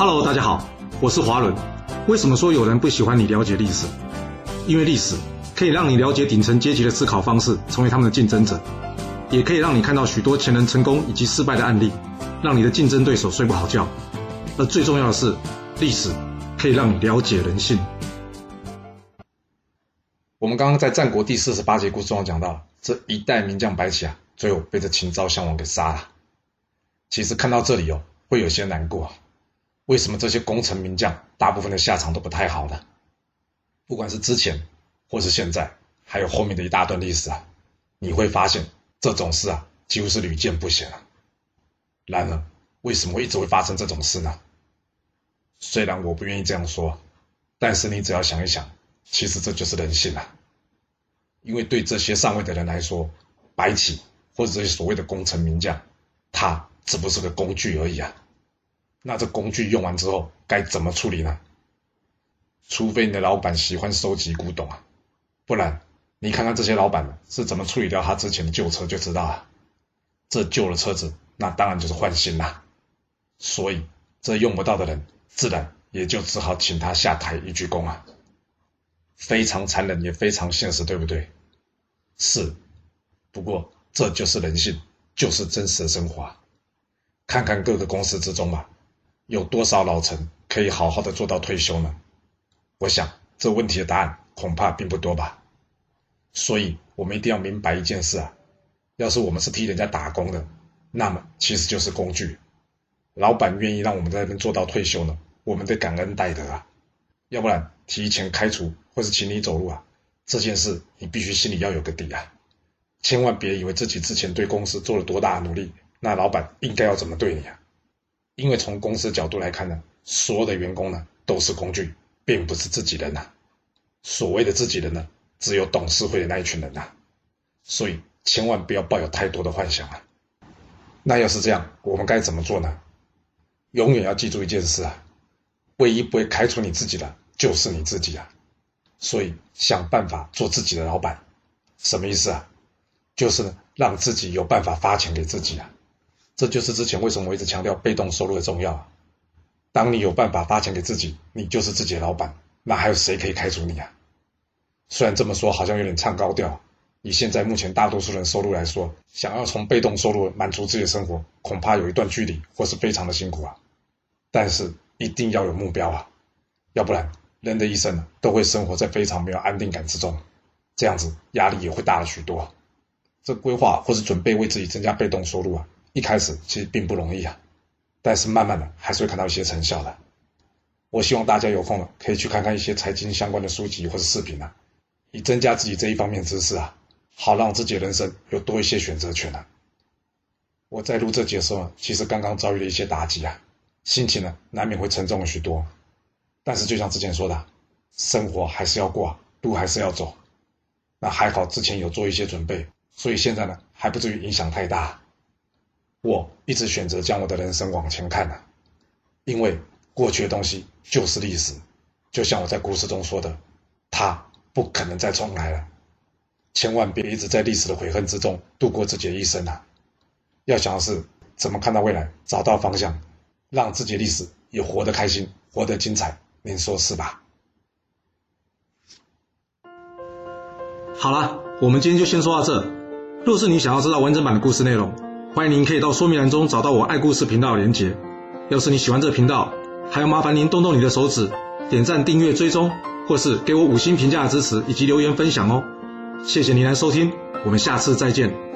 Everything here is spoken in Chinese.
Hello，大家好，我是华伦。为什么说有人不喜欢你了解历史？因为历史可以让你了解顶层阶级的思考方式，成为他们的竞争者，也可以让你看到许多前人成功以及失败的案例，让你的竞争对手睡不好觉。而最重要的是，历史可以让你了解人性。我们刚刚在战国第四十八节故事中讲到，这一代名将白起啊，最后被这秦昭襄王给杀了。其实看到这里哦，会有些难过。为什么这些功臣名将大部分的下场都不太好呢？不管是之前或是现在，还有后面的一大段历史啊，你会发现这种事啊，几乎是屡见不鲜啊。然而，为什么会一直会发生这种事呢？虽然我不愿意这样说，但是你只要想一想，其实这就是人性啊。因为对这些上位的人来说，白起或者这些所谓的功臣名将，他只不过是个工具而已啊。那这工具用完之后该怎么处理呢？除非你的老板喜欢收集古董啊，不然你看看这些老板是怎么处理掉他之前的旧车就知道了。这旧的车子，那当然就是换新啦。所以这用不到的人，自然也就只好请他下台一鞠躬啊。非常残忍，也非常现实，对不对？是。不过这就是人性，就是真实的生活。看看各个公司之中吧。有多少老臣可以好好的做到退休呢？我想这问题的答案恐怕并不多吧。所以，我们一定要明白一件事啊：要是我们是替人家打工的，那么其实就是工具。老板愿意让我们在那边做到退休呢，我们得感恩戴德啊。要不然提前开除或是请你走路啊，这件事你必须心里要有个底啊。千万别以为自己之前对公司做了多大的努力，那老板应该要怎么对你啊？因为从公司角度来看呢，所有的员工呢都是工具，并不是自己人呐。所谓的自己人呢，只有董事会的那一群人呐。所以千万不要抱有太多的幻想啊。那要是这样，我们该怎么做呢？永远要记住一件事啊，唯一不会开除你自己的就是你自己啊。所以想办法做自己的老板，什么意思啊？就是让自己有办法发钱给自己啊。这就是之前为什么我一直强调被动收入的重要。当你有办法发钱给自己，你就是自己的老板，那还有谁可以开除你啊？虽然这么说好像有点唱高调，以现在目前大多数人收入来说，想要从被动收入满足自己的生活，恐怕有一段距离，或是非常的辛苦啊。但是一定要有目标啊，要不然人的一生都会生活在非常没有安定感之中，这样子压力也会大了许多。这规划或是准备为自己增加被动收入啊。一开始其实并不容易啊，但是慢慢的还是会看到一些成效的。我希望大家有空了可以去看看一些财经相关的书籍或者视频啊，以增加自己这一方面知识啊，好让自己的人生有多一些选择权啊。我在录这节的时候，其实刚刚遭遇了一些打击啊，心情呢难免会沉重了许多。但是就像之前说的，生活还是要过，路还是要走。那还好之前有做一些准备，所以现在呢还不至于影响太大。我一直选择将我的人生往前看呢，因为过去的东西就是历史，就像我在故事中说的，它不可能再重来了。千万别一直在历史的悔恨之中度过自己的一生啊！要想的是怎么看到未来，找到方向，让自己的历史也活得开心，活得精彩。您说是吧？好了，我们今天就先说到这。若是你想要知道完整版的故事内容，欢迎您可以到说明栏中找到我爱故事频道的连结。要是你喜欢这个频道，还要麻烦您动动你的手指，点赞、订阅、追踪，或是给我五星评价的支持以及留言分享哦。谢谢您来收听，我们下次再见。